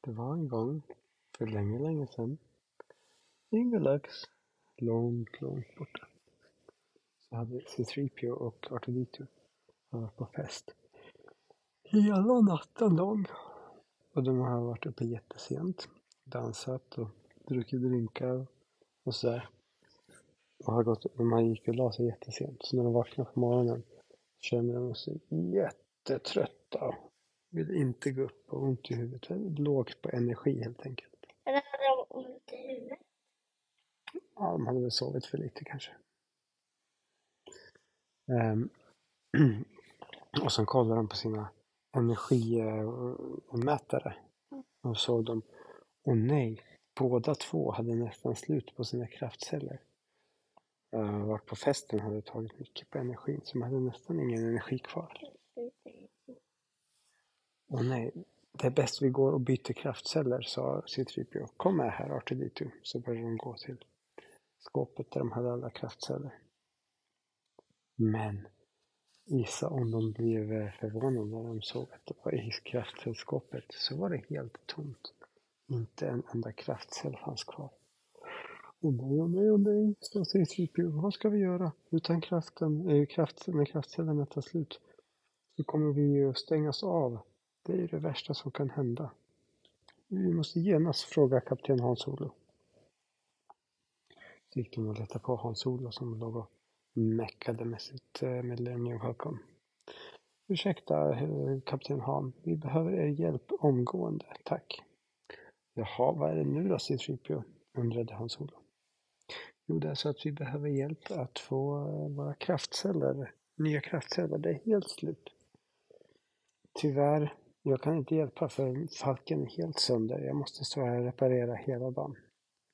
Det var en gång, för länge, länge sedan, i en galax långt, långt borta, så hade C3PO och R2D2 varit på fest. Hela natten lång. Och de har varit uppe jättesent, dansat och druckit drinkar och sådär. Och har gått, de har gick och la sig jättesent, så när de vaknade på morgonen kände de sig jättetrötta vill inte gå upp och ont i huvudet. Lågt på energi helt enkelt. Eller hade de ont i huvudet? Ja, de hade väl sovit för lite kanske. Um, och sen kollade de på sina energimätare. Och såg de, åh nej, båda två hade nästan slut på sina kraftceller. Uh, vart på festen hade tagit mycket på energin, så de hade nästan ingen energi kvar. Åh nej, det är bäst vi går och byter kraftceller, sa Citripio. Kom med här Arturdity, Så började de gå till skåpet där de hade alla kraftceller. Men gissa om de blev eh, förvånade när de såg att det var i kraftcellskåpet så var det helt tomt. Inte en enda kraftcell fanns kvar. Åh nej, åh nej, åh nej, sa C3PO. Vad ska vi göra? Utan kraften, äh, kraft, när kraftcellerna tar slut så kommer vi ju stängas av det är ju det värsta som kan hända. Vi måste genast fråga kapten Hans-Olo. Så gick de och letade på Hans-Olo som låg och meckade med sitt eh, Millennium Falcon. Ursäkta, eh, kapten Han. Vi behöver er hjälp omgående, tack. Jaha, vad är det nu då, C3PO? undrade Hans-Olo. Jo, det är så att vi behöver hjälp att få eh, våra kraftceller, nya kraftceller. Det är helt slut. Tyvärr jag kan inte hjälpa för falken är helt sönder. Jag måste stå här och reparera hela dagen.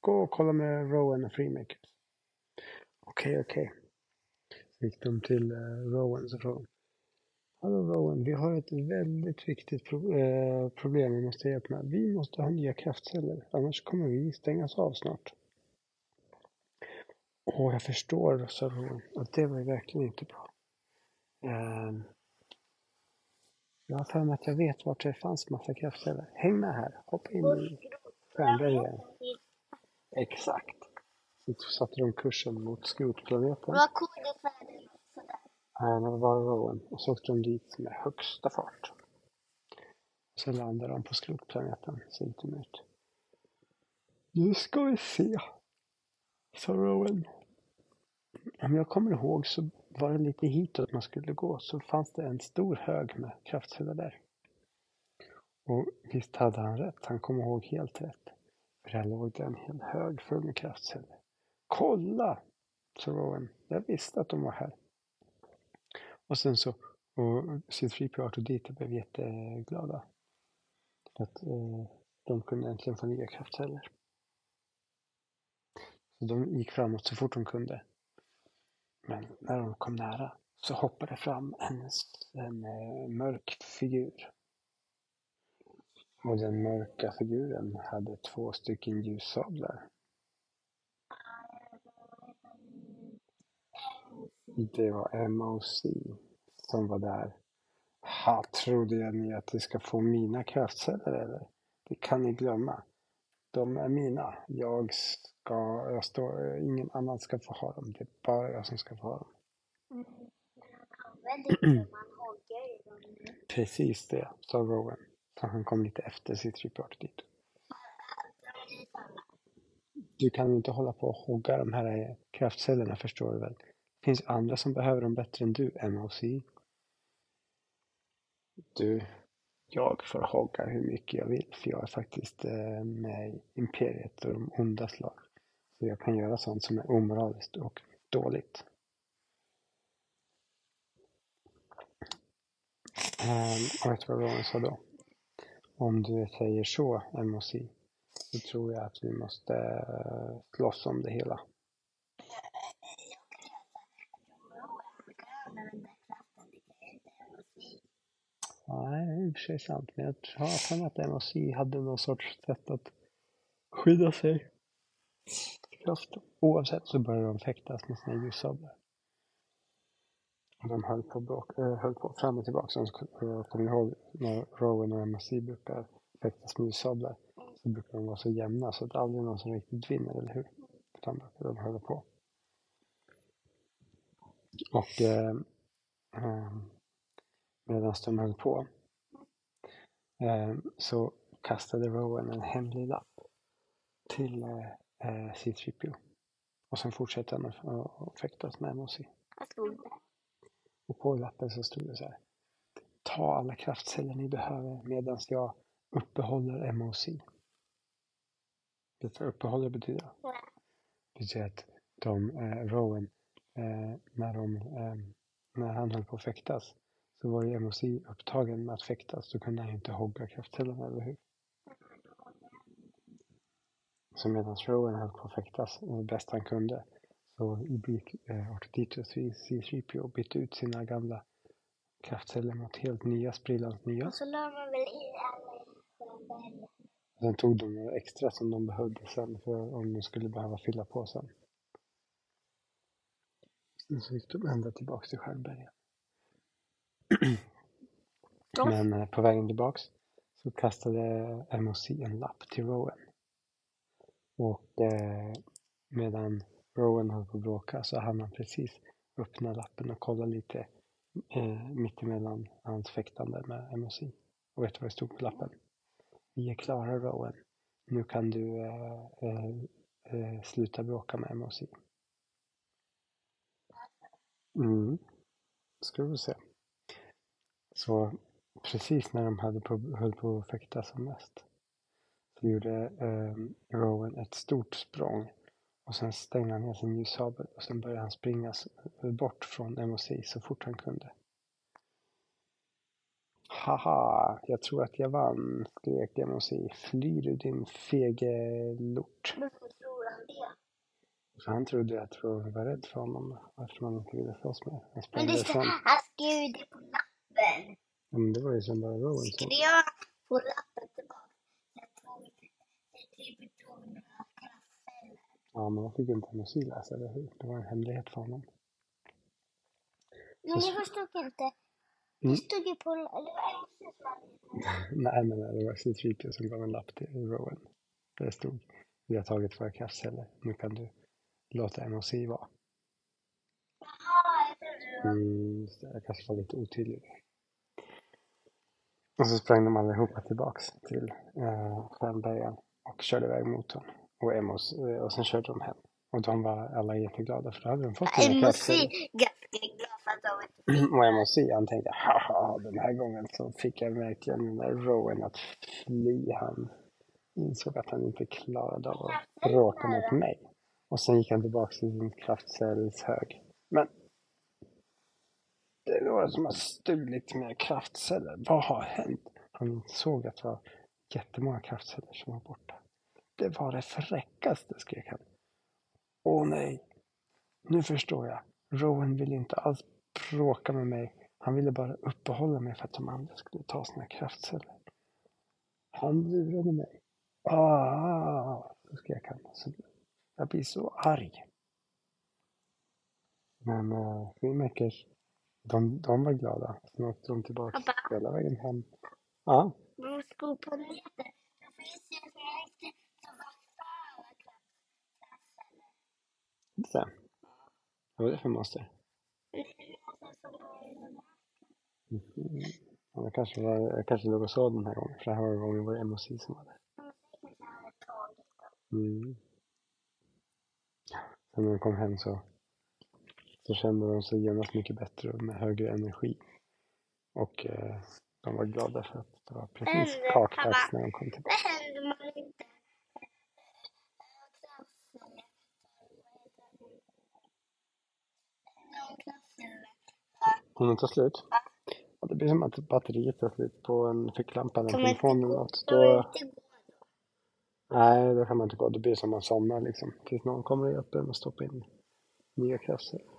Gå och kolla med Rowan och Freemakers. Okej, okay, okej. Okay. Så gick de till uh, Rowan och frågade. Hallå Rowan, vi har ett väldigt viktigt pro äh, problem vi måste hjälpa med. Vi måste ha nya kraftceller, annars kommer vi stängas av snart. Åh, jag förstår, sa Rowan. Och det var verkligen inte bra. Uh, jag har för mig att jag vet vart det fanns massa kraftceller. Häng med här. Hoppa in i stjärnbergen. Exakt. Så satte de kursen mot skrotplaneten. Vad kodet det? Nej, det var Rowan. Och så åkte de dit med högsta fart. Sen landade de på skrotplaneten. Gick de ut. Nu ska vi se, sa Rowan. Om jag kommer ihåg så var det lite hitåt man skulle gå så fanns det en stor hög med kraftceller där. Och visst hade han rätt, han kom ihåg helt rätt. För där låg det en hel hög full med kraftceller. Kolla! sa Rowan. Jag visste att de var här. Och sen så, och C3PO och Dita blev jätteglada. Att eh, de kunde äntligen få nya kraftceller. Så de gick framåt så fort de kunde. Men när de kom nära så hoppade fram en, en eh, mörk figur. Och den mörka figuren hade två stycken ljussablar. Det var MOC som var där. Ha, trodde jag ni att ni ska få mina kraftceller eller? Det kan ni glömma. De är mina. Jag ska, jag står, ingen annan ska få ha dem. Det är bara jag som ska få ha dem. Mm. Precis det, sa Rowan. Så han kom lite efter sitt report dit. Du kan ju inte hålla på och hugga de här kraftcellerna förstår du väl. Det finns andra som behöver dem bättre än du, MOC. Du, jag får hogga hur mycket jag vill för jag är faktiskt eh, med i Imperiet och de onda slag. Så jag kan göra sånt som är omoraliskt och dåligt. Ehm, och vet du vad Rowan sa då? Om du säger så, MOC, så tror jag att vi måste eh, slåss om det hela. Nej, det är i och för sig sant, men jag har för mig att MOC hade någon sorts sätt att skydda sig. Kraft. Oavsett så började de fäktas med sina ljussablar. De höll på, bråk, äh, eh, höll på fram och tillbaka. Så, kommer eh, ni ihåg när Rowan och MSC brukar fäktas med ljussablar så brukar de vara så jämna så att aldrig någon som riktigt vinner, eller hur? Utan brukar de hålla på. Och eh, eh, medan de höll på eh, så kastade Rowan en hemlig lapp till eh, eh, eh, C3PO. Och sen fortsatte han att fäktas med MOC. Vad stod det? Och på lappen så stod det så här. Ta alla kraftceller ni behöver medan jag uppehåller MOC. Vet du vad uppehåller betyder? Nej. Det betyder att de, eh, Rowan, eh, när, de, eh, när han höll på att fäktas så var ju MOC upptagen med att fäktas. Då kunde han inte hogga kraftcellerna, eller hur? Så medan Rowan höll på att fäktas eh, bäst han kunde så gick eh, Artuditus C3PO bytte ut sina gamla kraftceller mot helt nya, sprillans nya. Och så la man väl i alla bergen. Sen tog de några extra som de behövde sen för om de skulle behöva fylla på sen. Sen så gick de ända tillbaks till Stjärnbergen. Men eh, på vägen tillbaks så kastade MOC en lapp till Rowan. Och eh, medan Rowan höll på att bråka så hann han precis öppna lappen och kolla lite eh, mittemellan hans fäktande med MOC. Och vet du vad det stod på lappen? Vi är klara Rowan. Nu kan du eh, eh, eh sluta bråka med MOC. Mm. Ska vi se. Så precis när de hade på, höll på att fäkta som mest gjorde eh, Rowan ett stort språng och sen stängde han ner sin ljussabel och sen började han springa bort från MOC så fort han kunde. Haha, jag tror att jag vann, skrek MOC. Fly du din fege lort. Varför tror han det? Så han trodde att Rowan var rädd för honom eftersom han inte ville slåss med. Han Men det därifrån. han skrev det på lappen. Men det var ju som bara Rowan som... Skrev på lappen tillbaka. Jag tog, jag typ tog några kraftceller. Ja, men jag fick inte MOC läsa, eller hur? Det var en hemlighet för honom. Men jag förstod inte. Mm. Det stod ju på, det som hade Nej, men det var C3PO som gav en lapp till Rowan. Där det stod, vi har tagit våra kraftceller. Nu kan du låta MOC vara. Jaha, jag trodde det var... Mm, jag kanske var lite otydlig. Och så sprang de allihopa tillbaks till eh, Stjärnbergen och körde iväg motorn. Och, MOC, eh, och sen körde de hem. Och de var alla jätteglada för då hade de fått sina ganska glad för att de inte Och MOC han tänkte haha den här gången så fick jag verkligen den där Rowan att fly. Han insåg att han inte klarade av att bråka mot mig. Och sen gick han tillbaka till sin kraftcellshög. Men det är några som har stulit mina kraftceller. Vad har hänt? Han såg att det var jättemånga kraftceller som var borta. Det var det fräckaste, skrek han. Åh nej, nu förstår jag. Rowan ville inte alls bråka med mig. Han ville bara uppehålla mig för att de andra skulle ta sina kraftceller. Han lurade mig. Ah, så skrek han. Jag blir så arg. Men uh, Filmmakers, de, de var glada. Sen åkte de tillbaka hela vägen hem. Ja, gå på nätet. Det finns ju en riktigt som vaktar alla kraftceller. Det. Vad var det för monster? Mhm. Ja, det kanske, var, jag kanske låg och sov den här gången. För det här var gången var det MOC som var där. Mm. Sen när de kom hem så, så kände de sig genast mycket bättre och med högre energi. Och eh, de var glada för att det var precis pappa. när de kom tillbaka. Det händer man inte. Om den tar slut? Ja, det blir som att batteriet tar slut på en ficklampa eller en Kan man inte telefon eller gå? något. Kan Då, nej, då kan man inte gå. Det blir som att man somnar liksom. Tills någon kommer och hjälper en att stoppa in nya kraftceller.